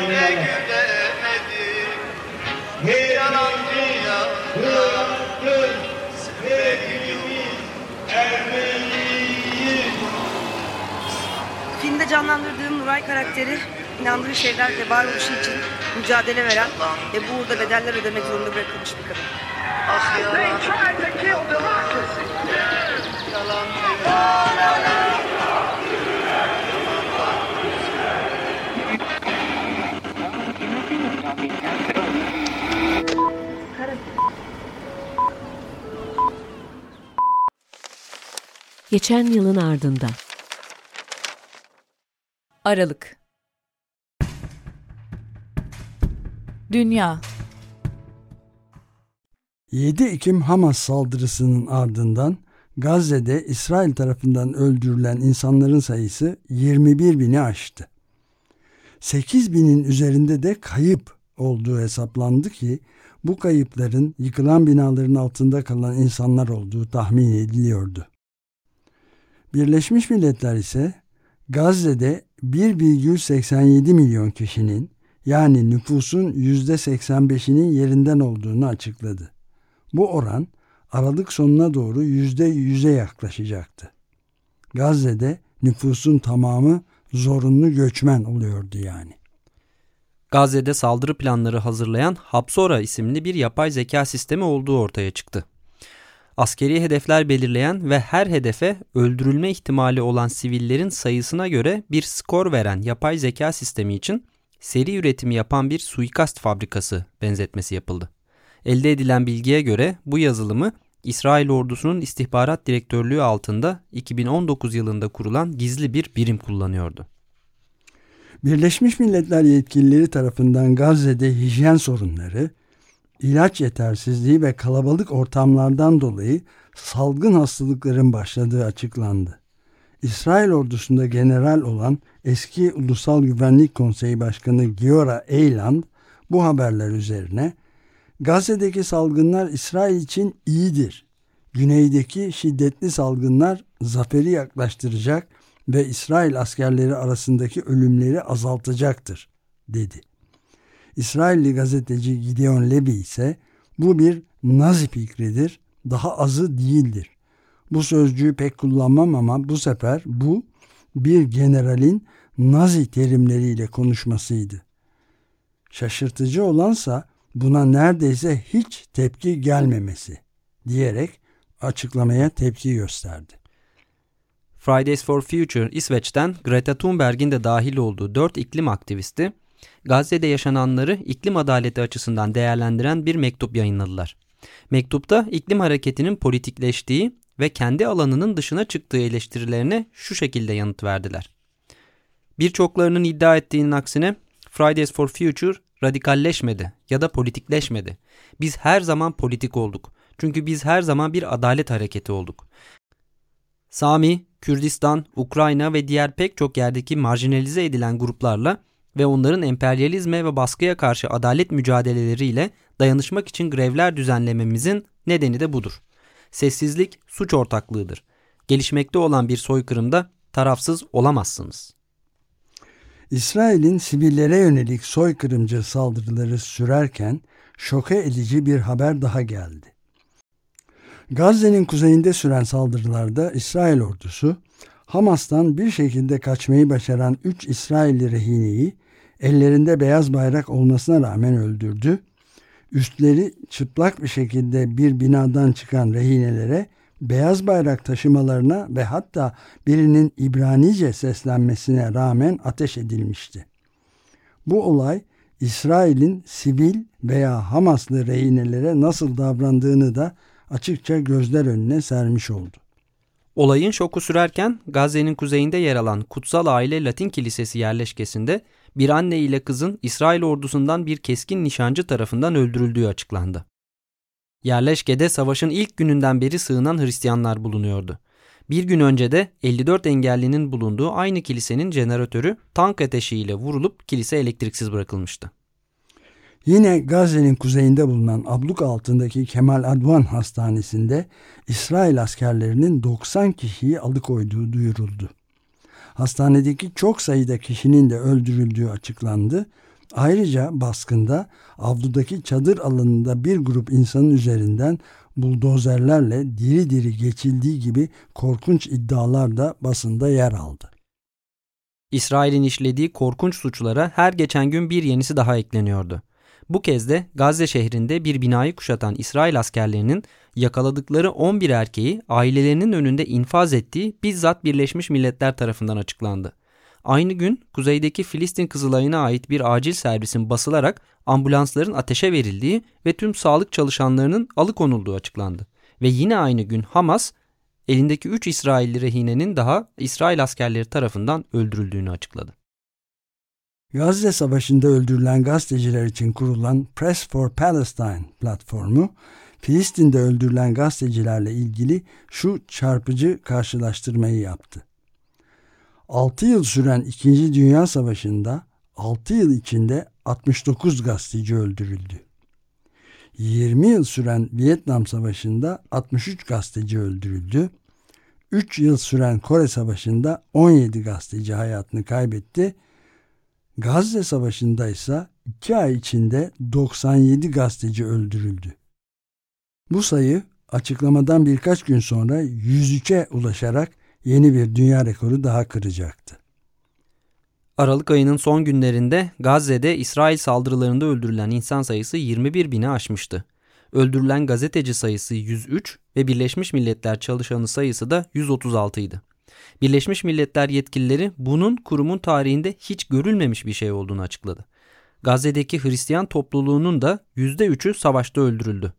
gülemedim Sevgimiz Ermeniyiz Filmde canlandırdığım Nuray karakteri inandığı şeylerle varoluşu için mücadele veren ve bu uğurda bedeller ödemek zorunda bırakılmış bir kadın. Ah yalan They tried to kill democracy. Yalan Geçen yılın ardında. Aralık Dünya 7 Ekim Hamas saldırısının ardından Gazze'de İsrail tarafından öldürülen insanların sayısı 21 bini aştı. 8 binin üzerinde de kayıp olduğu hesaplandı ki bu kayıpların yıkılan binaların altında kalan insanlar olduğu tahmin ediliyordu. Birleşmiş Milletler ise Gazze'de 1,87 milyon kişinin yani nüfusun %85'inin yerinden olduğunu açıkladı. Bu oran Aralık sonuna doğru %100'e yaklaşacaktı. Gazze'de nüfusun tamamı zorunlu göçmen oluyordu yani. Gazze'de saldırı planları hazırlayan Hapsora isimli bir yapay zeka sistemi olduğu ortaya çıktı. Askeri hedefler belirleyen ve her hedefe öldürülme ihtimali olan sivillerin sayısına göre bir skor veren yapay zeka sistemi için seri üretimi yapan bir suikast fabrikası benzetmesi yapıldı. Elde edilen bilgiye göre bu yazılımı İsrail ordusunun istihbarat direktörlüğü altında 2019 yılında kurulan gizli bir birim kullanıyordu. Birleşmiş Milletler yetkilileri tarafından Gazze'de hijyen sorunları, ilaç yetersizliği ve kalabalık ortamlardan dolayı salgın hastalıkların başladığı açıklandı. İsrail ordusunda general olan eski Ulusal Güvenlik Konseyi Başkanı Giora Eyland bu haberler üzerine Gazze'deki salgınlar İsrail için iyidir. Güneydeki şiddetli salgınlar zaferi yaklaştıracak ve İsrail askerleri arasındaki ölümleri azaltacaktır, dedi. İsrailli gazeteci Gideon Levy ise bu bir Nazi fikridir, daha azı değildir. Bu sözcüğü pek kullanmam ama bu sefer bu bir generalin Nazi terimleriyle konuşmasıydı. Şaşırtıcı olansa buna neredeyse hiç tepki gelmemesi diyerek açıklamaya tepki gösterdi. Fridays for Future İsveç'ten Greta Thunberg'in de dahil olduğu dört iklim aktivisti Gazze'de yaşananları iklim adaleti açısından değerlendiren bir mektup yayınladılar. Mektupta iklim hareketinin politikleştiği ve kendi alanının dışına çıktığı eleştirilerine şu şekilde yanıt verdiler. Birçoklarının iddia ettiğinin aksine Fridays for Future radikalleşmedi ya da politikleşmedi. Biz her zaman politik olduk. Çünkü biz her zaman bir adalet hareketi olduk. Sami, Kürdistan, Ukrayna ve diğer pek çok yerdeki marjinalize edilen gruplarla ve onların emperyalizme ve baskıya karşı adalet mücadeleleriyle dayanışmak için grevler düzenlememizin nedeni de budur. Sessizlik suç ortaklığıdır. Gelişmekte olan bir soykırımda tarafsız olamazsınız. İsrail'in sivillere yönelik soykırımcı saldırıları sürerken şoke edici bir haber daha geldi. Gazze'nin kuzeyinde süren saldırılarda İsrail ordusu Hamas'tan bir şekilde kaçmayı başaran 3 İsrailli rehineyi ellerinde beyaz bayrak olmasına rağmen öldürdü. Üstleri çıplak bir şekilde bir binadan çıkan rehinelere beyaz bayrak taşımalarına ve hatta birinin İbranice seslenmesine rağmen ateş edilmişti. Bu olay İsrail'in sivil veya Hamaslı rehinelere nasıl davrandığını da açıkça gözler önüne sermiş oldu. Olayın şoku sürerken Gazze'nin kuzeyinde yer alan Kutsal Aile Latin Kilisesi yerleşkesinde bir anne ile kızın İsrail ordusundan bir keskin nişancı tarafından öldürüldüğü açıklandı. Yerleşkede savaşın ilk gününden beri sığınan Hristiyanlar bulunuyordu. Bir gün önce de 54 engellinin bulunduğu aynı kilisenin jeneratörü tank ateşiyle vurulup kilise elektriksiz bırakılmıştı. Yine Gazze'nin kuzeyinde bulunan abluk altındaki Kemal Advan Hastanesi'nde İsrail askerlerinin 90 kişiyi alıkoyduğu duyuruldu. Hastanedeki çok sayıda kişinin de öldürüldüğü açıklandı Ayrıca baskında avludaki çadır alanında bir grup insanın üzerinden buldozerlerle diri diri geçildiği gibi korkunç iddialar da basında yer aldı. İsrail'in işlediği korkunç suçlara her geçen gün bir yenisi daha ekleniyordu. Bu kez de Gazze şehrinde bir binayı kuşatan İsrail askerlerinin yakaladıkları 11 erkeği ailelerinin önünde infaz ettiği bizzat Birleşmiş Milletler tarafından açıklandı. Aynı gün kuzeydeki Filistin Kızılayı'na ait bir acil servisin basılarak ambulansların ateşe verildiği ve tüm sağlık çalışanlarının alıkonulduğu açıklandı. Ve yine aynı gün Hamas elindeki 3 İsrailli rehinenin daha İsrail askerleri tarafından öldürüldüğünü açıkladı. Gazze Savaşı'nda öldürülen gazeteciler için kurulan Press for Palestine platformu, Filistin'de öldürülen gazetecilerle ilgili şu çarpıcı karşılaştırmayı yaptı. 6 yıl süren 2. Dünya Savaşı'nda 6 yıl içinde 69 gazeteci öldürüldü. 20 yıl süren Vietnam Savaşı'nda 63 gazeteci öldürüldü. 3 yıl süren Kore Savaşı'nda 17 gazeteci hayatını kaybetti. Gazze Savaşı'nda ise 2 ay içinde 97 gazeteci öldürüldü. Bu sayı açıklamadan birkaç gün sonra 103'e ulaşarak yeni bir dünya rekoru daha kıracaktı. Aralık ayının son günlerinde Gazze'de İsrail saldırılarında öldürülen insan sayısı 21 bini aşmıştı. Öldürülen gazeteci sayısı 103 ve Birleşmiş Milletler çalışanı sayısı da 136 idi. Birleşmiş Milletler yetkilileri bunun kurumun tarihinde hiç görülmemiş bir şey olduğunu açıkladı. Gazze'deki Hristiyan topluluğunun da %3'ü savaşta öldürüldü.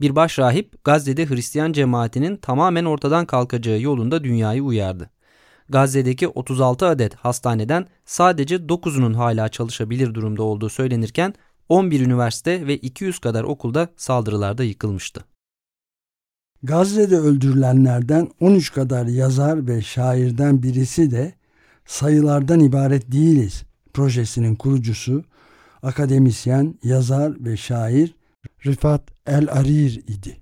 Bir başrahip Gazze'de Hristiyan cemaatinin tamamen ortadan kalkacağı yolunda dünyayı uyardı. Gazze'deki 36 adet hastaneden sadece 9'unun hala çalışabilir durumda olduğu söylenirken 11 üniversite ve 200 kadar okulda saldırılarda yıkılmıştı. Gazze'de öldürülenlerden 13 kadar yazar ve şairden birisi de sayılardan ibaret değiliz projesinin kurucusu, akademisyen, yazar ve şair Rifat El Arir idi.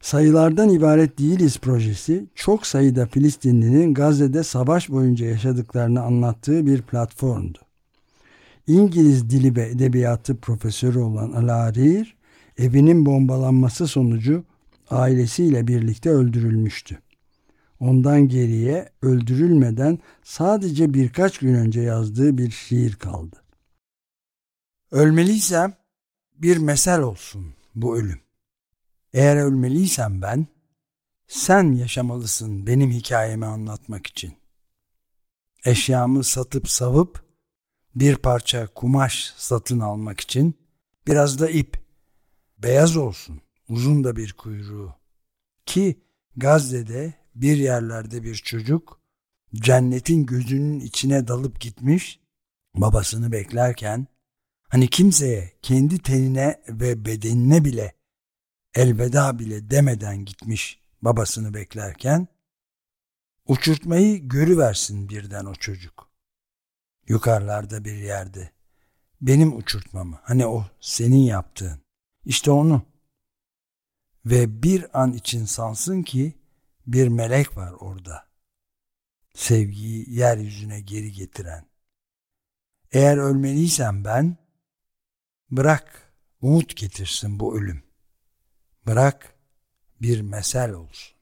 Sayılardan ibaret değiliz projesi çok sayıda Filistinlinin Gazze'de savaş boyunca yaşadıklarını anlattığı bir platformdu. İngiliz dili ve edebiyatı profesörü olan Al Arir, evinin bombalanması sonucu ailesiyle birlikte öldürülmüştü. Ondan geriye öldürülmeden sadece birkaç gün önce yazdığı bir şiir kaldı. Ölmeliysem bir mesel olsun bu ölüm. Eğer ölmeliysem ben, sen yaşamalısın benim hikayemi anlatmak için. Eşyamı satıp savup bir parça kumaş satın almak için biraz da ip, beyaz olsun, uzun da bir kuyruğu. Ki Gazze'de bir yerlerde bir çocuk cennetin gözünün içine dalıp gitmiş, babasını beklerken Hani kimseye kendi tenine ve bedenine bile elveda bile demeden gitmiş babasını beklerken uçurtmayı görüversin birden o çocuk. Yukarılarda bir yerde. Benim uçurtmamı. Hani o senin yaptığın. İşte onu. Ve bir an için sansın ki bir melek var orada. Sevgiyi yeryüzüne geri getiren. Eğer ölmeliysem ben Bırak umut getirsin bu ölüm. Bırak bir mesel olsun.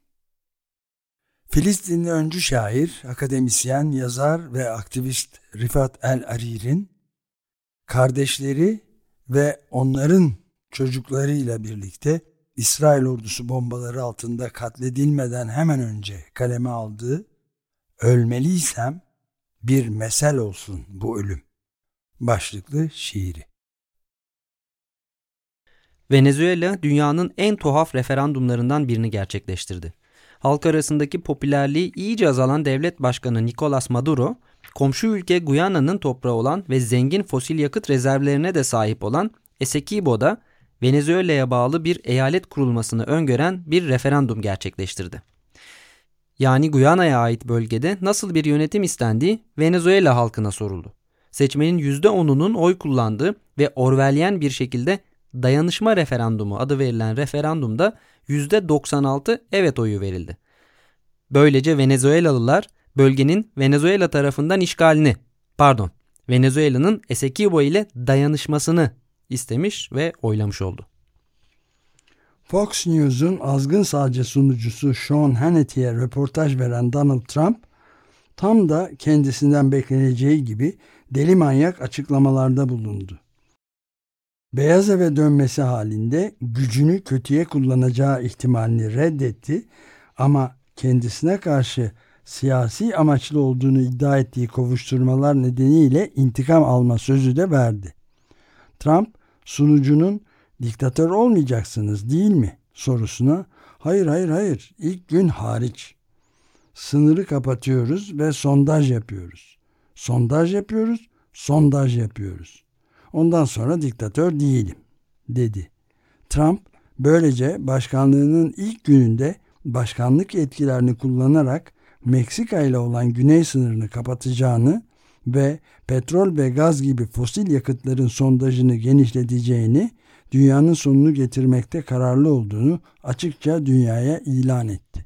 Filistinli öncü şair, akademisyen, yazar ve aktivist Rifat El-Arir'in kardeşleri ve onların çocuklarıyla birlikte İsrail ordusu bombaları altında katledilmeden hemen önce kaleme aldığı Ölmeliysem bir mesel olsun bu ölüm başlıklı şiiri. Venezuela dünyanın en tuhaf referandumlarından birini gerçekleştirdi. Halk arasındaki popülerliği iyice azalan devlet başkanı Nicolas Maduro, komşu ülke Guyana'nın toprağı olan ve zengin fosil yakıt rezervlerine de sahip olan Essequibo'da Venezuela'ya bağlı bir eyalet kurulmasını öngören bir referandum gerçekleştirdi. Yani Guyana'ya ait bölgede nasıl bir yönetim istendiği Venezuela halkına soruldu. Seçmenin %10'unun oy kullandığı ve Orwellyen bir şekilde dayanışma referandumu adı verilen referandumda %96 evet oyu verildi. Böylece Venezuelalılar bölgenin Venezuela tarafından işgalini, pardon, Venezuela'nın Essequibo ile dayanışmasını istemiş ve oylamış oldu. Fox News'un azgın sağcı sunucusu Sean Hannity'ye röportaj veren Donald Trump, tam da kendisinden bekleneceği gibi deli manyak açıklamalarda bulundu. Beyaz eve dönmesi halinde gücünü kötüye kullanacağı ihtimalini reddetti ama kendisine karşı siyasi amaçlı olduğunu iddia ettiği kovuşturmalar nedeniyle intikam alma sözü de verdi. Trump sunucunun diktatör olmayacaksınız değil mi sorusuna hayır hayır hayır ilk gün hariç sınırı kapatıyoruz ve sondaj yapıyoruz. Sondaj yapıyoruz, sondaj yapıyoruz. Ondan sonra diktatör değilim dedi. Trump böylece başkanlığının ilk gününde başkanlık etkilerini kullanarak Meksika ile olan güney sınırını kapatacağını ve petrol ve gaz gibi fosil yakıtların sondajını genişleteceğini, dünyanın sonunu getirmekte kararlı olduğunu açıkça dünyaya ilan etti.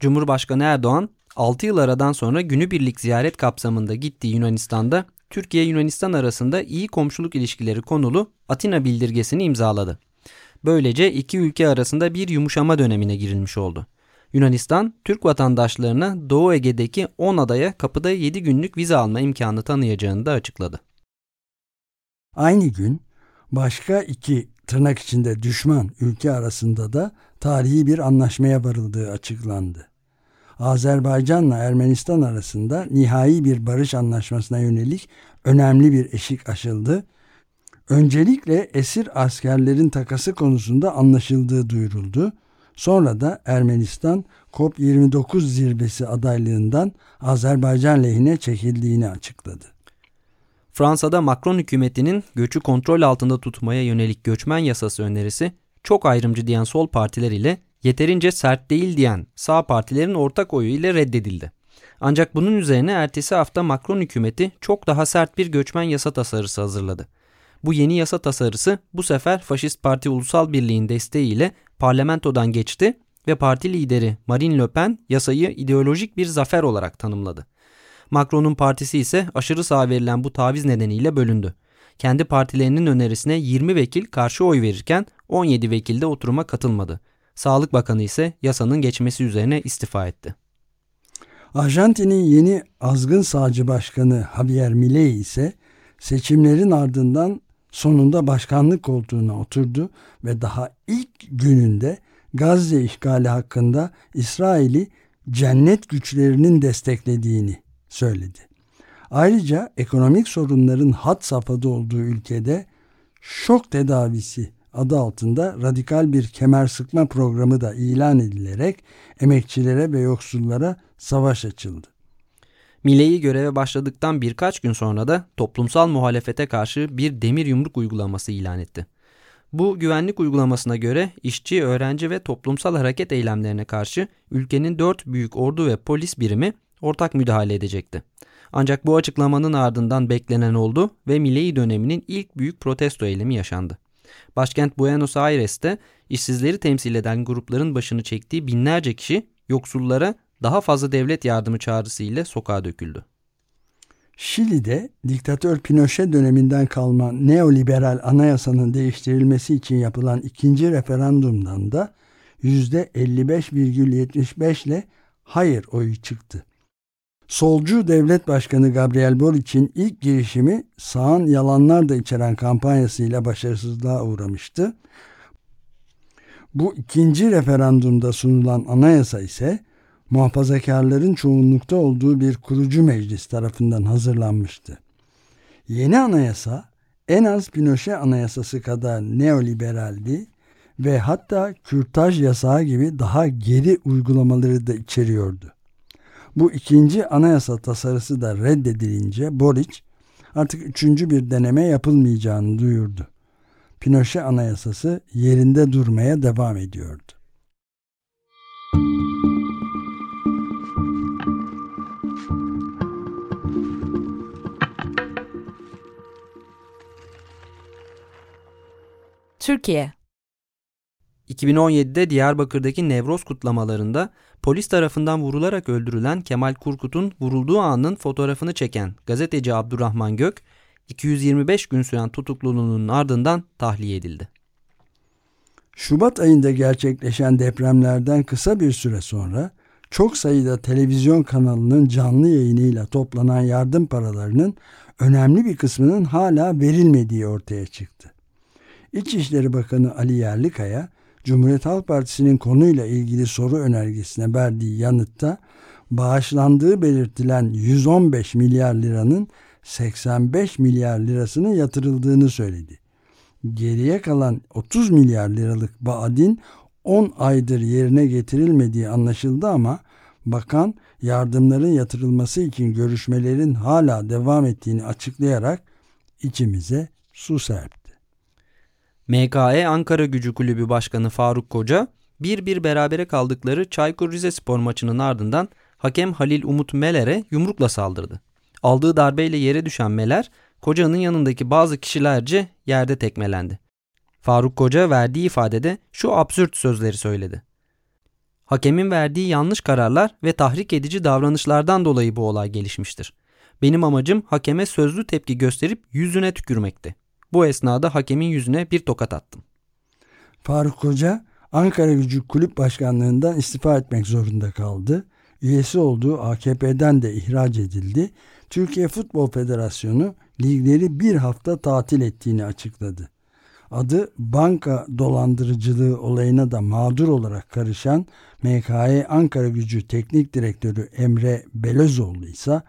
Cumhurbaşkanı Erdoğan 6 yıl aradan sonra günübirlik ziyaret kapsamında gittiği Yunanistan'da Türkiye-Yunanistan arasında iyi komşuluk ilişkileri konulu Atina bildirgesini imzaladı. Böylece iki ülke arasında bir yumuşama dönemine girilmiş oldu. Yunanistan, Türk vatandaşlarına Doğu Ege'deki 10 adaya kapıda 7 günlük vize alma imkanı tanıyacağını da açıkladı. Aynı gün başka iki tırnak içinde düşman ülke arasında da tarihi bir anlaşmaya varıldığı açıklandı. Azerbaycan'la Ermenistan arasında nihai bir barış anlaşmasına yönelik önemli bir eşik aşıldı. Öncelikle esir askerlerin takası konusunda anlaşıldığı duyuruldu. Sonra da Ermenistan COP29 zirvesi adaylığından Azerbaycan lehine çekildiğini açıkladı. Fransa'da Macron hükümetinin göçü kontrol altında tutmaya yönelik göçmen yasası önerisi çok ayrımcı diyen sol partiler ile yeterince sert değil diyen sağ partilerin ortak oyu ile reddedildi. Ancak bunun üzerine ertesi hafta Macron hükümeti çok daha sert bir göçmen yasa tasarısı hazırladı. Bu yeni yasa tasarısı bu sefer Faşist Parti Ulusal Birliği'nin desteğiyle parlamentodan geçti ve parti lideri Marine Le Pen yasayı ideolojik bir zafer olarak tanımladı. Macron'un partisi ise aşırı sağ verilen bu taviz nedeniyle bölündü. Kendi partilerinin önerisine 20 vekil karşı oy verirken 17 vekil de oturuma katılmadı. Sağlık Bakanı ise yasanın geçmesi üzerine istifa etti. Arjantin'in yeni azgın sağcı başkanı Javier Milei ise seçimlerin ardından sonunda başkanlık koltuğuna oturdu ve daha ilk gününde Gazze işgali hakkında İsrail'i cennet güçlerinin desteklediğini söyledi. Ayrıca ekonomik sorunların hat safhada olduğu ülkede şok tedavisi adı altında radikal bir kemer sıkma programı da ilan edilerek emekçilere ve yoksullara savaş açıldı. Milley göreve başladıktan birkaç gün sonra da toplumsal muhalefete karşı bir demir yumruk uygulaması ilan etti. Bu güvenlik uygulamasına göre işçi, öğrenci ve toplumsal hareket eylemlerine karşı ülkenin dört büyük ordu ve polis birimi ortak müdahale edecekti. Ancak bu açıklamanın ardından beklenen oldu ve Milley döneminin ilk büyük protesto eylemi yaşandı. Başkent Buenos Aires'te işsizleri temsil eden grupların başını çektiği binlerce kişi yoksullara daha fazla devlet yardımı çağrısı ile sokağa döküldü. Şili'de diktatör Pinochet döneminden kalma neoliberal anayasanın değiştirilmesi için yapılan ikinci referandumdan da %55,75 ile hayır oyu çıktı. Solcu devlet başkanı Gabriel Boric'in ilk girişimi sağın yalanlar da içeren kampanyasıyla başarısızlığa uğramıştı. Bu ikinci referandumda sunulan anayasa ise muhafazakarların çoğunlukta olduğu bir kurucu meclis tarafından hazırlanmıştı. Yeni anayasa en az Pinochet anayasası kadar neoliberaldi ve hatta kürtaj yasağı gibi daha geri uygulamaları da içeriyordu. Bu ikinci anayasa tasarısı da reddedilince Boric artık üçüncü bir deneme yapılmayacağını duyurdu. Pinochet anayasası yerinde durmaya devam ediyordu. Türkiye 2017'de Diyarbakır'daki Nevroz kutlamalarında polis tarafından vurularak öldürülen Kemal Kurkut'un vurulduğu anın fotoğrafını çeken gazeteci Abdurrahman Gök, 225 gün süren tutukluluğunun ardından tahliye edildi. Şubat ayında gerçekleşen depremlerden kısa bir süre sonra çok sayıda televizyon kanalının canlı yayınıyla toplanan yardım paralarının önemli bir kısmının hala verilmediği ortaya çıktı. İçişleri Bakanı Ali Yerlikaya, Cumhuriyet Halk Partisi'nin konuyla ilgili soru önergesine verdiği yanıtta bağışlandığı belirtilen 115 milyar liranın 85 milyar lirasının yatırıldığını söyledi. Geriye kalan 30 milyar liralık vaadin 10 aydır yerine getirilmediği anlaşıldı ama bakan yardımların yatırılması için görüşmelerin hala devam ettiğini açıklayarak içimize su serpti. MKE Ankara Gücü Kulübü Başkanı Faruk Koca, bir bir berabere kaldıkları Çaykur Rizespor maçının ardından hakem Halil Umut Meler'e yumrukla saldırdı. Aldığı darbeyle yere düşen Meler, Koca'nın yanındaki bazı kişilerce yerde tekmelendi. Faruk Koca verdiği ifadede şu absürt sözleri söyledi. Hakemin verdiği yanlış kararlar ve tahrik edici davranışlardan dolayı bu olay gelişmiştir. Benim amacım hakeme sözlü tepki gösterip yüzüne tükürmekti. Bu esnada hakemin yüzüne bir tokat attım. Faruk Koca Ankara Gücü Kulüp Başkanlığından istifa etmek zorunda kaldı. Üyesi olduğu AKP'den de ihraç edildi. Türkiye Futbol Federasyonu ligleri bir hafta tatil ettiğini açıkladı. Adı banka dolandırıcılığı olayına da mağdur olarak karışan MKE Ankara Gücü Teknik Direktörü Emre Belözoğlu ise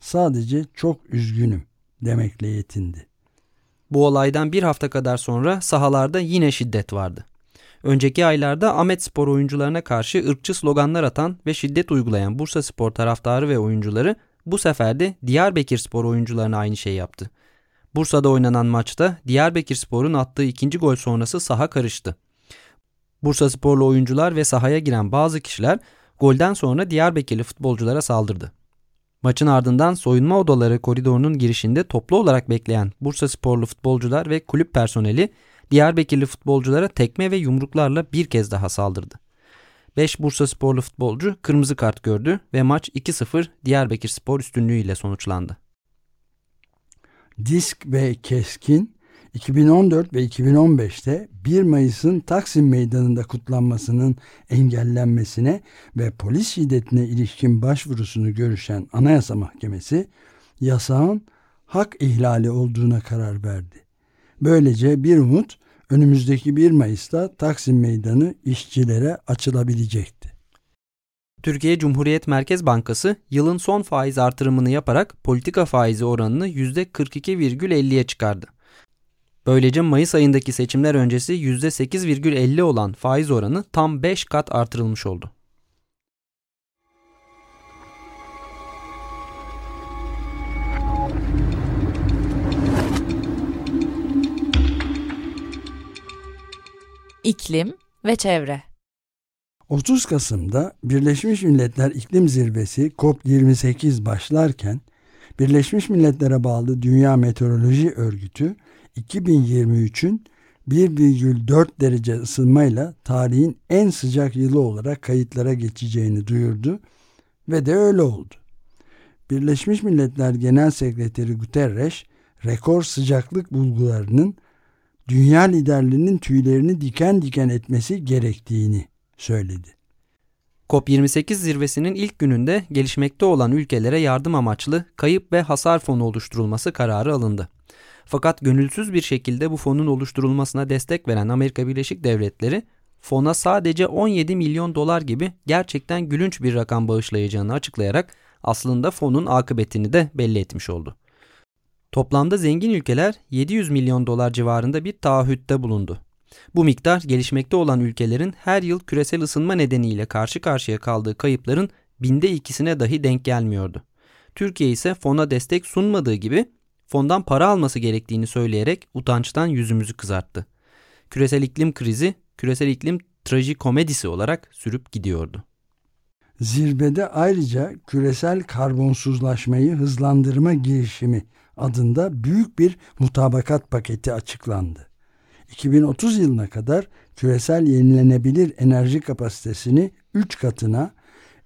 sadece çok üzgünüm demekle yetindi. Bu olaydan bir hafta kadar sonra sahalarda yine şiddet vardı. Önceki aylarda Ahmet Spor oyuncularına karşı ırkçı sloganlar atan ve şiddet uygulayan Bursa Spor taraftarı ve oyuncuları bu sefer de Diyarbakır Spor oyuncularına aynı şey yaptı. Bursa'da oynanan maçta Diyarbakır Spor'un attığı ikinci gol sonrası saha karıştı. Bursa Sporlu oyuncular ve sahaya giren bazı kişiler golden sonra Diyarbakırlı futbolculara saldırdı. Maçın ardından soyunma odaları koridorunun girişinde toplu olarak bekleyen Bursa Sporlu futbolcular ve kulüp personeli Diyarbakırlı futbolculara tekme ve yumruklarla bir kez daha saldırdı. 5 Bursa Sporlu futbolcu kırmızı kart gördü ve maç 2-0 Diyarbakır Spor üstünlüğüyle sonuçlandı. Disk ve Keskin 2014 ve 2015'te 1 Mayıs'ın Taksim Meydanı'nda kutlanmasının engellenmesine ve polis şiddetine ilişkin başvurusunu görüşen Anayasa Mahkemesi yasağın hak ihlali olduğuna karar verdi. Böylece bir umut önümüzdeki 1 Mayıs'ta Taksim Meydanı işçilere açılabilecekti. Türkiye Cumhuriyet Merkez Bankası yılın son faiz artırımını yaparak politika faizi oranını %42,50'ye çıkardı. Böylece Mayıs ayındaki seçimler öncesi %8,50 olan faiz oranı tam 5 kat artırılmış oldu. İklim ve çevre 30 Kasım'da Birleşmiş Milletler İklim Zirvesi COP28 başlarken Birleşmiş Milletler'e bağlı Dünya Meteoroloji Örgütü 2023'ün 1,4 derece ısınmayla tarihin en sıcak yılı olarak kayıtlara geçeceğini duyurdu ve de öyle oldu. Birleşmiş Milletler Genel Sekreteri Guterres, rekor sıcaklık bulgularının dünya liderlerinin tüylerini diken diken etmesi gerektiğini söyledi. COP28 zirvesinin ilk gününde gelişmekte olan ülkelere yardım amaçlı kayıp ve hasar fonu oluşturulması kararı alındı. Fakat gönülsüz bir şekilde bu fonun oluşturulmasına destek veren Amerika Birleşik Devletleri fona sadece 17 milyon dolar gibi gerçekten gülünç bir rakam bağışlayacağını açıklayarak aslında fonun akıbetini de belli etmiş oldu. Toplamda zengin ülkeler 700 milyon dolar civarında bir taahhütte bulundu. Bu miktar gelişmekte olan ülkelerin her yıl küresel ısınma nedeniyle karşı karşıya kaldığı kayıpların binde ikisine dahi denk gelmiyordu. Türkiye ise fona destek sunmadığı gibi fondan para alması gerektiğini söyleyerek utançtan yüzümüzü kızarttı. Küresel iklim krizi, küresel iklim trajikomedisi olarak sürüp gidiyordu. Zirvede ayrıca küresel karbonsuzlaşmayı hızlandırma girişimi adında büyük bir mutabakat paketi açıklandı. 2030 yılına kadar küresel yenilenebilir enerji kapasitesini 3 katına,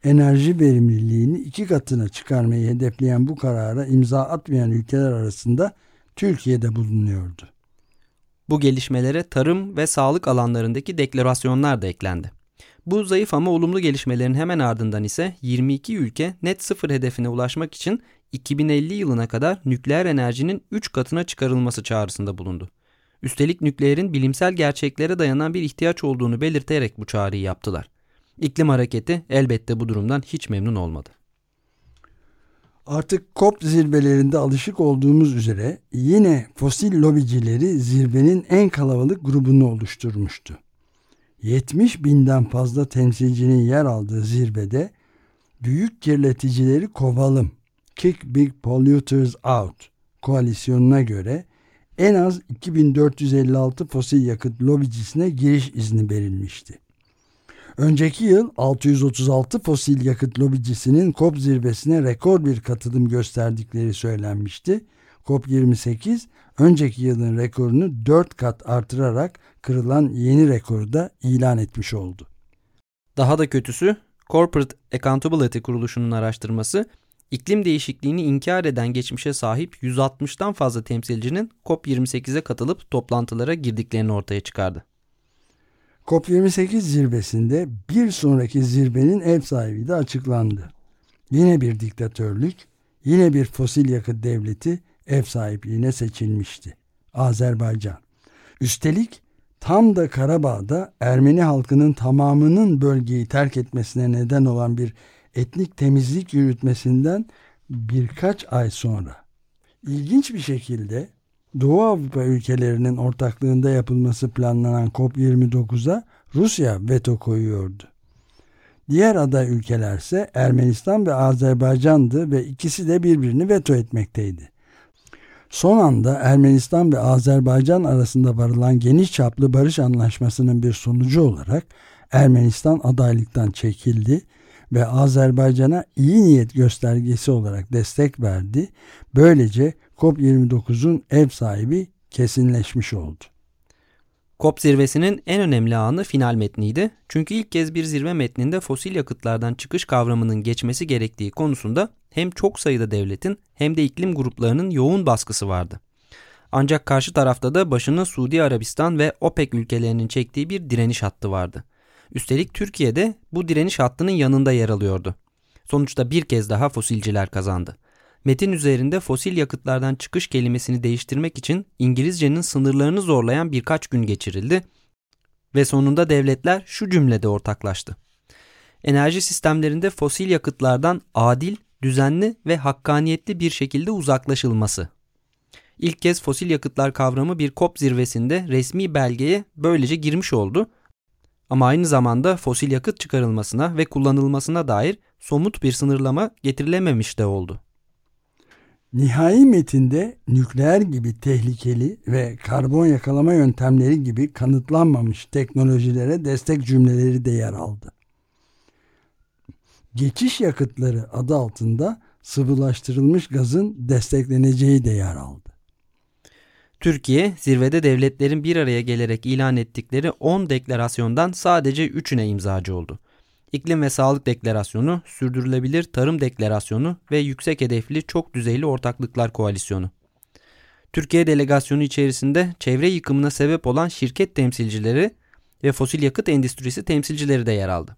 enerji verimliliğini 2 katına çıkarmayı hedefleyen bu karara imza atmayan ülkeler arasında Türkiye'de bulunuyordu. Bu gelişmelere tarım ve sağlık alanlarındaki deklarasyonlar da eklendi. Bu zayıf ama olumlu gelişmelerin hemen ardından ise 22 ülke net sıfır hedefine ulaşmak için 2050 yılına kadar nükleer enerjinin 3 katına çıkarılması çağrısında bulundu. Üstelik nükleerin bilimsel gerçeklere dayanan bir ihtiyaç olduğunu belirterek bu çağrıyı yaptılar. İklim hareketi elbette bu durumdan hiç memnun olmadı. Artık COP zirvelerinde alışık olduğumuz üzere yine fosil lobicileri zirvenin en kalabalık grubunu oluşturmuştu. 70 binden fazla temsilcinin yer aldığı zirvede büyük kirleticileri kovalım, Kick Big Polluters Out koalisyonuna göre en az 2456 fosil yakıt lobicisine giriş izni verilmişti. Önceki yıl 636 fosil yakıt lobicisinin COP zirvesine rekor bir katılım gösterdikleri söylenmişti. COP28 önceki yılın rekorunu 4 kat artırarak kırılan yeni rekoru da ilan etmiş oldu. Daha da kötüsü Corporate Accountability kuruluşunun araştırması iklim değişikliğini inkar eden geçmişe sahip 160'tan fazla temsilcinin COP28'e katılıp toplantılara girdiklerini ortaya çıkardı. COP28 zirvesinde bir sonraki zirvenin ev sahibi de açıklandı. Yine bir diktatörlük, yine bir fosil yakıt devleti ev sahipliğine seçilmişti. Azerbaycan. Üstelik tam da Karabağ'da Ermeni halkının tamamının bölgeyi terk etmesine neden olan bir etnik temizlik yürütmesinden birkaç ay sonra. İlginç bir şekilde Doğu Avrupa ülkelerinin ortaklığında yapılması planlanan COP29'a Rusya veto koyuyordu. Diğer aday ülkelerse Ermenistan ve Azerbaycan'dı ve ikisi de birbirini veto etmekteydi. Son anda Ermenistan ve Azerbaycan arasında varılan geniş çaplı barış anlaşmasının bir sonucu olarak Ermenistan adaylıktan çekildi ve Azerbaycan'a iyi niyet göstergesi olarak destek verdi. Böylece COP29'un ev sahibi kesinleşmiş oldu. COP zirvesinin en önemli anı final metniydi. Çünkü ilk kez bir zirve metninde fosil yakıtlardan çıkış kavramının geçmesi gerektiği konusunda hem çok sayıda devletin hem de iklim gruplarının yoğun baskısı vardı. Ancak karşı tarafta da başını Suudi Arabistan ve OPEC ülkelerinin çektiği bir direniş hattı vardı. Üstelik Türkiye de bu direniş hattının yanında yer alıyordu. Sonuçta bir kez daha fosilciler kazandı. Metin üzerinde fosil yakıtlardan çıkış kelimesini değiştirmek için İngilizcenin sınırlarını zorlayan birkaç gün geçirildi ve sonunda devletler şu cümlede ortaklaştı. Enerji sistemlerinde fosil yakıtlardan adil, düzenli ve hakkaniyetli bir şekilde uzaklaşılması. İlk kez fosil yakıtlar kavramı bir COP zirvesinde resmi belgeye böylece girmiş oldu ama aynı zamanda fosil yakıt çıkarılmasına ve kullanılmasına dair somut bir sınırlama getirilememiş de oldu. Nihai metinde nükleer gibi tehlikeli ve karbon yakalama yöntemleri gibi kanıtlanmamış teknolojilere destek cümleleri de yer aldı. Geçiş yakıtları adı altında sıvılaştırılmış gazın destekleneceği de yer aldı. Türkiye zirvede devletlerin bir araya gelerek ilan ettikleri 10 deklarasyondan sadece 3'üne imzacı oldu. İklim ve Sağlık Deklarasyonu, Sürdürülebilir Tarım Deklarasyonu ve Yüksek Hedefli Çok Düzeyli Ortaklıklar Koalisyonu. Türkiye delegasyonu içerisinde çevre yıkımına sebep olan şirket temsilcileri ve fosil yakıt endüstrisi temsilcileri de yer aldı.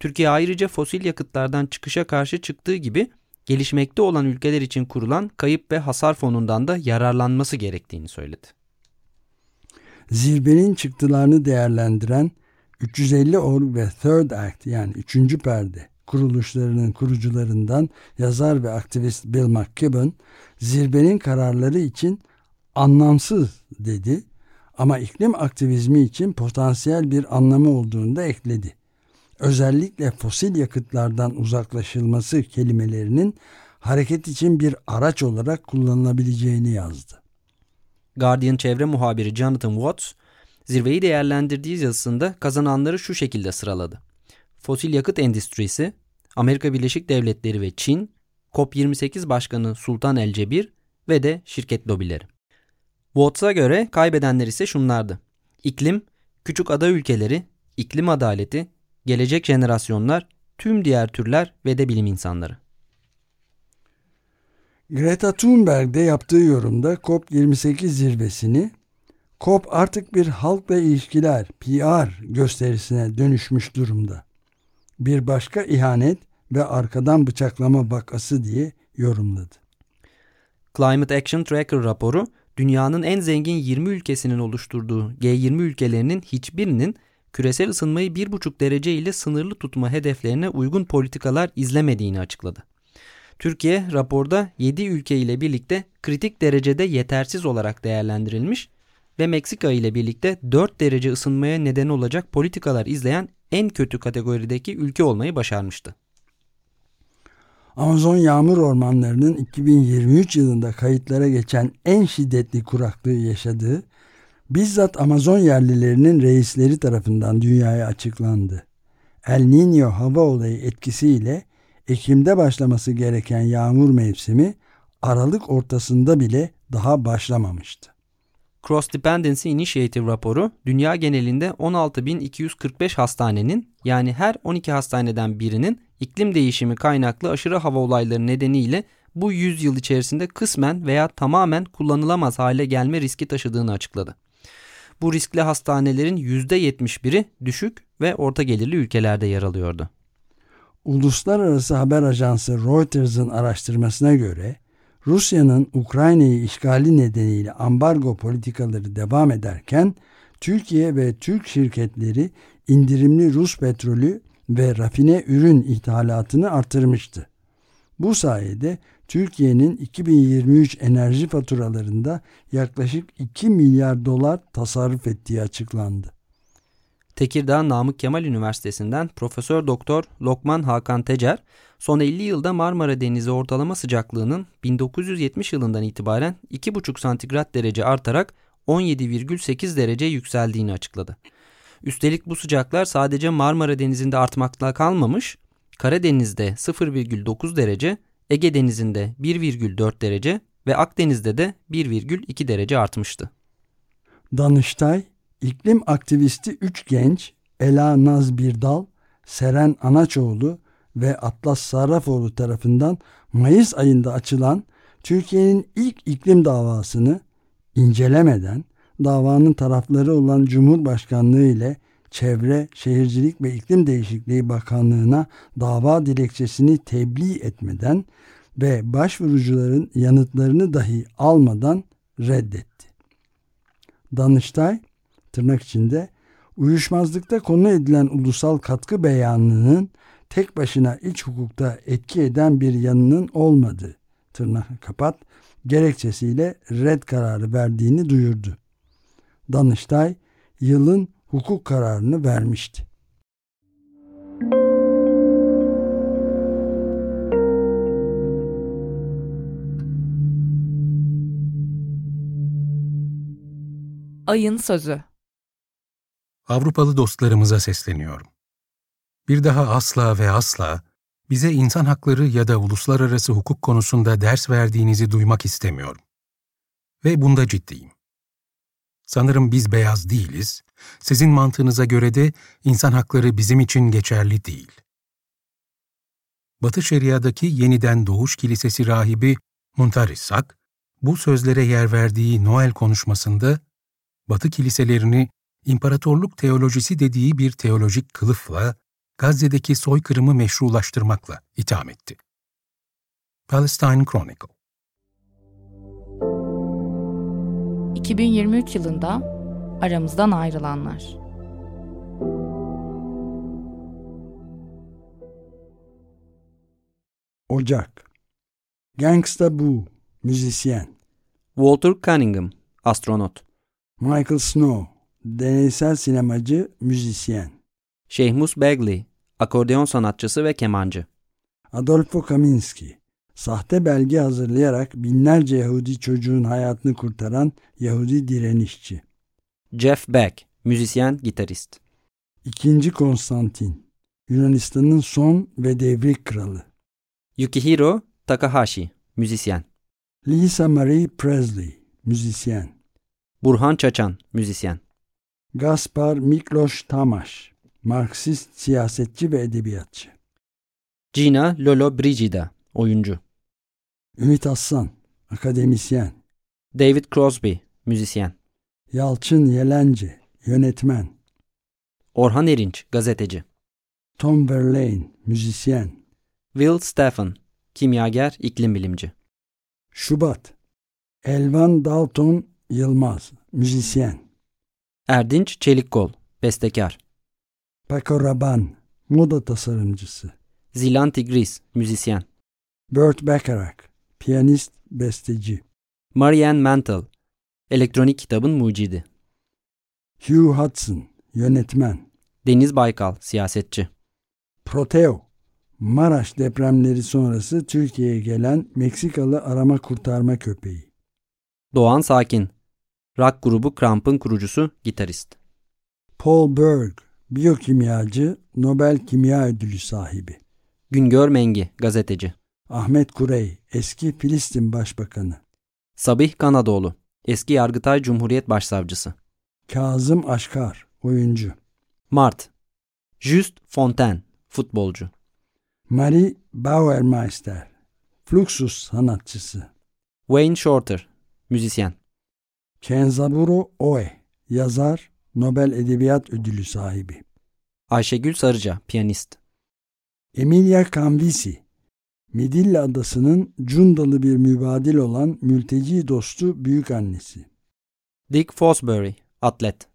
Türkiye ayrıca fosil yakıtlardan çıkışa karşı çıktığı gibi gelişmekte olan ülkeler için kurulan kayıp ve hasar fonundan da yararlanması gerektiğini söyledi. Zirvenin çıktılarını değerlendiren 350 Org ve Third Act yani 3. perde kuruluşlarının kurucularından yazar ve aktivist Bill McKibben zirvenin kararları için anlamsız dedi ama iklim aktivizmi için potansiyel bir anlamı olduğunu da ekledi. Özellikle fosil yakıtlardan uzaklaşılması kelimelerinin hareket için bir araç olarak kullanılabileceğini yazdı. Guardian çevre muhabiri Jonathan Watts, Zirveyi değerlendirdiği yazısında kazananları şu şekilde sıraladı. Fosil yakıt endüstrisi, Amerika Birleşik Devletleri ve Çin, COP28 Başkanı Sultan El Cebir ve de şirket lobileri. Watts'a göre kaybedenler ise şunlardı. İklim, küçük ada ülkeleri, iklim adaleti, gelecek jenerasyonlar, tüm diğer türler ve de bilim insanları. Greta Thunberg de yaptığı yorumda COP28 zirvesini COP artık bir halkla ilişkiler, PR gösterisine dönüşmüş durumda. Bir başka ihanet ve arkadan bıçaklama vakası diye yorumladı. Climate Action Tracker raporu dünyanın en zengin 20 ülkesinin oluşturduğu G20 ülkelerinin hiçbirinin küresel ısınmayı 1,5 derece ile sınırlı tutma hedeflerine uygun politikalar izlemediğini açıkladı. Türkiye raporda 7 ülke ile birlikte kritik derecede yetersiz olarak değerlendirilmiş ve Meksika ile birlikte 4 derece ısınmaya neden olacak politikalar izleyen en kötü kategorideki ülke olmayı başarmıştı. Amazon yağmur ormanlarının 2023 yılında kayıtlara geçen en şiddetli kuraklığı yaşadığı bizzat Amazon yerlilerinin reisleri tarafından dünyaya açıklandı. El Niño hava olayı etkisiyle Ekim'de başlaması gereken yağmur mevsimi Aralık ortasında bile daha başlamamıştı. Cross Dependency Initiative raporu dünya genelinde 16.245 hastanenin yani her 12 hastaneden birinin iklim değişimi kaynaklı aşırı hava olayları nedeniyle bu 100 yıl içerisinde kısmen veya tamamen kullanılamaz hale gelme riski taşıdığını açıkladı. Bu riskli hastanelerin %71'i düşük ve orta gelirli ülkelerde yer alıyordu. Uluslararası haber ajansı Reuters'ın araştırmasına göre Rusya'nın Ukrayna'yı işgali nedeniyle ambargo politikaları devam ederken Türkiye ve Türk şirketleri indirimli Rus petrolü ve rafine ürün ithalatını artırmıştı. Bu sayede Türkiye'nin 2023 enerji faturalarında yaklaşık 2 milyar dolar tasarruf ettiği açıklandı. Tekirdağ Namık Kemal Üniversitesi'nden Profesör Doktor Lokman Hakan Tecer, son 50 yılda Marmara Denizi ortalama sıcaklığının 1970 yılından itibaren 2,5 santigrat derece artarak 17,8 derece yükseldiğini açıkladı. Üstelik bu sıcaklar sadece Marmara Denizi'nde artmakla kalmamış, Karadeniz'de 0,9 derece, Ege Denizi'nde 1,4 derece ve Akdeniz'de de 1,2 derece artmıştı. Danıştay, iklim aktivisti 3 genç Ela Naz Birdal, Seren Anaçoğlu ve Atlas Sarrafoğlu tarafından Mayıs ayında açılan Türkiye'nin ilk iklim davasını incelemeden davanın tarafları olan Cumhurbaşkanlığı ile Çevre, Şehircilik ve İklim Değişikliği Bakanlığı'na dava dilekçesini tebliğ etmeden ve başvurucuların yanıtlarını dahi almadan reddetti. Danıştay, tırnak içinde, uyuşmazlıkta konu edilen ulusal katkı beyanının tek başına iç hukukta etki eden bir yanının olmadığı, tırnak kapat, gerekçesiyle red kararı verdiğini duyurdu. Danıştay yılın hukuk kararını vermişti. Ayın Sözü Avrupalı dostlarımıza sesleniyorum. Bir daha asla ve asla bize insan hakları ya da uluslararası hukuk konusunda ders verdiğinizi duymak istemiyorum. Ve bunda ciddiyim. Sanırım biz beyaz değiliz, sizin mantığınıza göre de insan hakları bizim için geçerli değil. Batı Şeria'daki yeniden Doğuş Kilisesi rahibi Muntarissak, bu sözlere yer verdiği Noel konuşmasında Batı kiliselerini imparatorluk teolojisi dediği bir teolojik kılıfla Gazze'deki soykırımı meşrulaştırmakla itham etti. Palestine Chronicle 2023 yılında aramızdan ayrılanlar. Ocak Gangsta Boo, müzisyen. Walter Cunningham, astronot. Michael Snow, deneysel sinemacı, müzisyen. Şehmus Bagley, akordeon sanatçısı ve kemancı. Adolfo Kaminski, sahte belge hazırlayarak binlerce Yahudi çocuğun hayatını kurtaran Yahudi direnişçi. Jeff Beck, müzisyen, gitarist. İkinci Konstantin, Yunanistan'ın son ve devrik kralı. Yukihiro Takahashi, müzisyen. Lisa Marie Presley, müzisyen. Burhan Çaçan, müzisyen. Gaspar Mikloş Tamaş, Marksist siyasetçi ve edebiyatçı. Gina Lolo Brigida, oyuncu. Ümit Aslan, akademisyen. David Crosby, müzisyen. Yalçın Yelence, yönetmen. Orhan Erinç, gazeteci. Tom Verlaine, müzisyen. Will Stephen, kimyager, iklim bilimci. Şubat, Elvan Dalton Yılmaz, müzisyen. Erdinç Çelikkol, bestekar. Paco Rabanne, moda tasarımcısı. Zilan Tigris, müzisyen. Burt Bacharach, piyanist, besteci. Marianne Mantle, elektronik kitabın mucidi. Hugh Hudson, yönetmen. Deniz Baykal, siyasetçi. Proteo, Maraş depremleri sonrası Türkiye'ye gelen Meksikalı arama kurtarma köpeği. Doğan Sakin, rock grubu Kramp'ın kurucusu, gitarist. Paul Berg, biyokimyacı, Nobel Kimya Ödülü sahibi. Güngör Mengi, gazeteci. Ahmet Kurey, eski Filistin Başbakanı. Sabih Kanadoğlu, eski Yargıtay Cumhuriyet Başsavcısı. Kazım Aşkar, oyuncu. Mart, Just Fontaine, futbolcu. Marie Bauermeister, Fluxus sanatçısı. Wayne Shorter, müzisyen. Kenzaburo Oe, yazar, Nobel Edebiyat Ödülü sahibi. Ayşegül Sarıca, piyanist. Emilia Canvisi, Midilli Adası'nın Cundalı bir mübadil olan mülteci dostu büyük annesi. Dick Fosbury, atlet.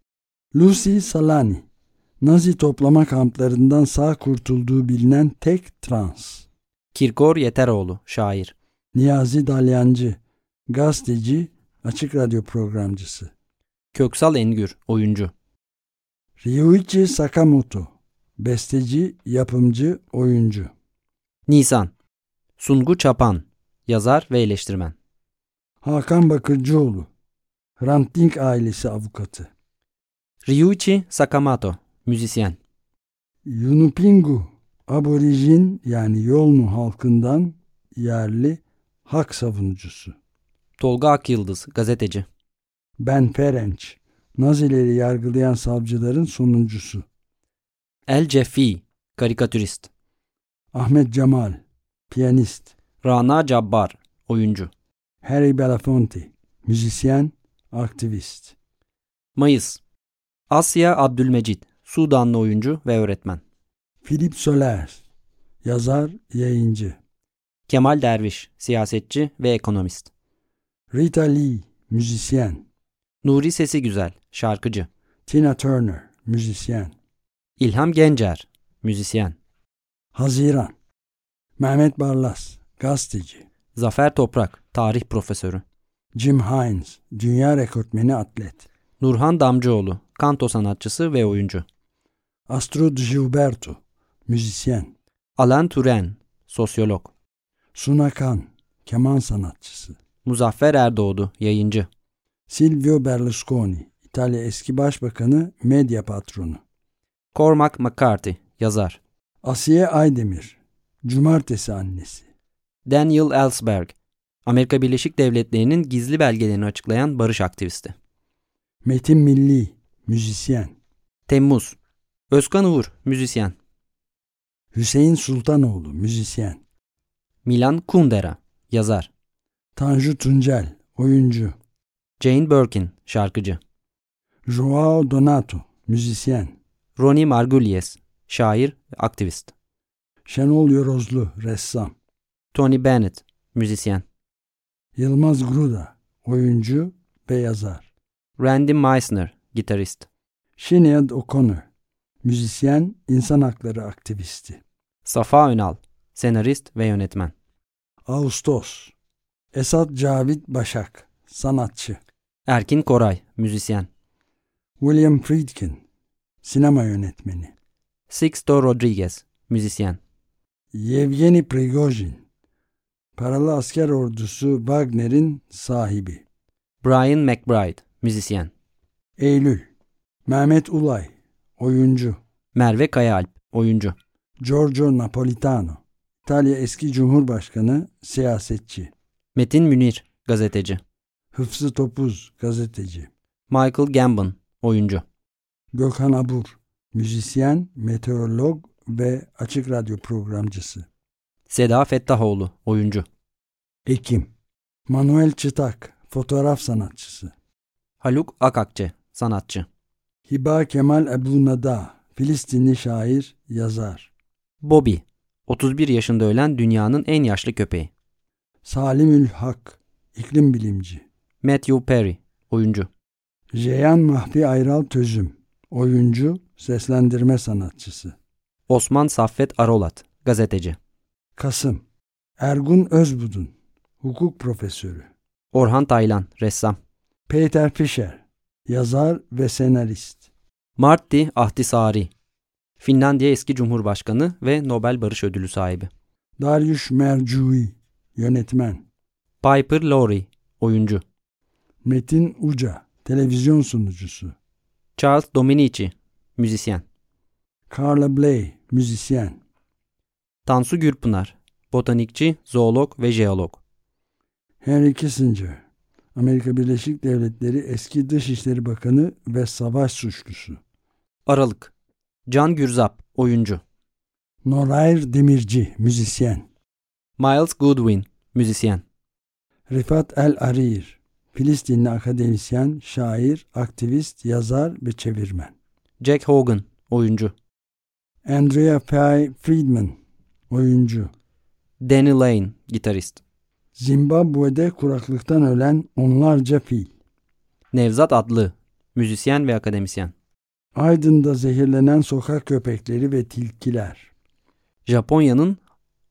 Lucy Salani, Nazi toplama kamplarından sağ kurtulduğu bilinen tek trans. Kirkor Yeteroğlu, şair. Niyazi Dalyancı, gazeteci, açık radyo programcısı. Köksal Engür, oyuncu. Ryuichi Sakamoto, besteci, yapımcı, oyuncu. Nisan, Sungu Çapan, yazar ve eleştirmen. Hakan Bakırcıoğlu, Hrant Dink ailesi avukatı. Ryuichi Sakamoto, müzisyen. Yunupingu, aborijin yani Yolmu halkından yerli hak savunucusu. Tolga Akyıldız, gazeteci. Ben Ferenç, Nazileri yargılayan savcıların sonuncusu. El Ceffi, karikatürist. Ahmet Cemal, piyanist. Rana Cabbar, oyuncu. Harry Belafonte, müzisyen, aktivist. Mayıs, Asya Abdülmecit, Sudanlı oyuncu ve öğretmen. Philip Soler, yazar, yayıncı. Kemal Derviş, siyasetçi ve ekonomist. Rita Lee, müzisyen. Nuri Sesi Güzel, şarkıcı. Tina Turner, müzisyen. İlham Gencer, müzisyen. Haziran, Mehmet Barlas, gazeteci. Zafer Toprak, tarih profesörü. Jim Hines, dünya rekortmeni atlet. Nurhan Damcıoğlu, kanto sanatçısı ve oyuncu. Astrud Gilberto, müzisyen. Alan Turen, sosyolog. Suna Kan, keman sanatçısı. Muzaffer Erdoğdu, yayıncı. Silvio Berlusconi, İtalya eski başbakanı, medya patronu. Cormac McCarthy, yazar. Asiye Aydemir, cumartesi annesi. Daniel Ellsberg, Amerika Birleşik Devletleri'nin gizli belgelerini açıklayan barış aktivisti. Metin Milli, müzisyen. Temmuz, Özkan Uğur, müzisyen. Hüseyin Sultanoğlu, müzisyen. Milan Kundera, yazar. Tanju Tuncel, oyuncu. Jane Birkin, şarkıcı. Joao Donato, müzisyen. Ronnie Margulies, şair ve aktivist. Şenol Yorozlu, ressam. Tony Bennett, müzisyen. Yılmaz Gruda, oyuncu ve yazar. Randy Meisner, gitarist. Sinead O'Connor, müzisyen, insan hakları aktivisti. Safa Önal, senarist ve yönetmen. Ağustos, Esat Cavit Başak, sanatçı. Erkin Koray, müzisyen. William Friedkin, sinema yönetmeni. Sixto Rodriguez, müzisyen. Yevgeni Prigojin, paralı asker ordusu Wagner'in sahibi. Brian McBride, müzisyen. Eylül, Mehmet Ulay, oyuncu. Merve Kayaalp, oyuncu. Giorgio Napolitano, İtalya eski cumhurbaşkanı, siyasetçi. Metin Münir, gazeteci. Hıfzı Topuz, gazeteci. Michael Gambon, oyuncu. Gökhan Abur, müzisyen, meteorolog ve açık radyo programcısı. Seda Fettahoğlu, oyuncu. Ekim, Manuel Çıtak, fotoğraf sanatçısı. Haluk Akakçe, sanatçı. Hiba Kemal Ebu Nada, Filistinli şair, yazar. Bobby, 31 yaşında ölen dünyanın en yaşlı köpeği. Salimül Hak, iklim bilimci. Matthew Perry, oyuncu. Ceyhan Mahfi Ayral Tözüm, oyuncu, seslendirme sanatçısı. Osman Saffet Arolat, gazeteci. Kasım, Ergun Özbudun, hukuk profesörü. Orhan Taylan, ressam. Peter Fischer, yazar ve senarist. Martti Ahtisaari, Finlandiya eski cumhurbaşkanı ve Nobel Barış Ödülü sahibi. Darius Mercui, yönetmen. Piper Laurie, oyuncu. Metin Uca, televizyon sunucusu. Charles Dominici, müzisyen. Carla Bley, müzisyen. Tansu Gürpınar, botanikçi, zoolog ve jeolog. Henry Kissinger, Amerika Birleşik Devletleri eski Dışişleri Bakanı ve savaş suçlusu. Aralık, Can Gürzap, oyuncu. Norayr Demirci, müzisyen. Miles Goodwin, müzisyen. Rifat El Arir, Filistinli akademisyen, şair, aktivist, yazar ve çevirmen. Jack Hogan, oyuncu. Andrea Pye Friedman, oyuncu. Danny Lane, gitarist. Zimbabwe'de kuraklıktan ölen onlarca fil. Nevzat Adlı, müzisyen ve akademisyen. Aydın'da zehirlenen sokak köpekleri ve tilkiler. Japonya'nın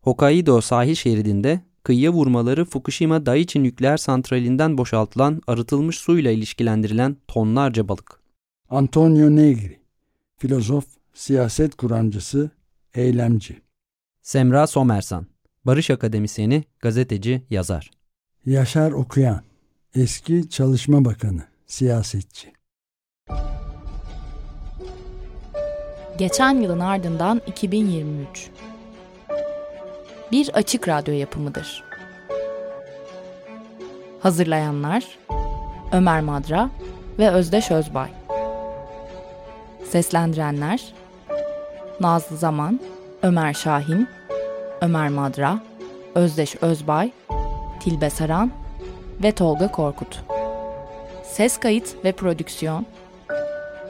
Hokkaido sahil şeridinde kıyıya vurmaları Fukushima Daiichi nükleer santralinden boşaltılan arıtılmış suyla ilişkilendirilen tonlarca balık. Antonio Negri, filozof, siyaset kuramcısı, eylemci. Semra Somersan, barış akademisyeni, gazeteci, yazar. Yaşar Okuyan, eski Çalışma Bakanı, siyasetçi. Geçen yılın ardından 2023. Bir açık radyo yapımıdır. Hazırlayanlar Ömer Madra ve Özdeş Özbay. Seslendirenler Nazlı Zaman, Ömer Şahin, Ömer Madra, Özdeş Özbay, Tilbe Saran ve Tolga Korkut. Ses kayıt ve prodüksiyon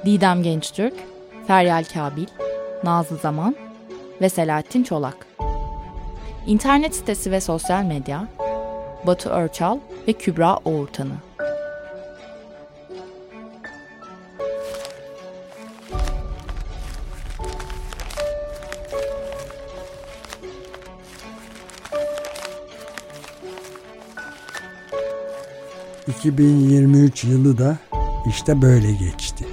Didem Gençtürk, Feryal Kabil, Nazlı Zaman ve Selahattin Çolak. İnternet sitesi ve sosyal medya Batu Örçal ve Kübra Oğurtanı. ...2023 yılı da işte böyle geçti.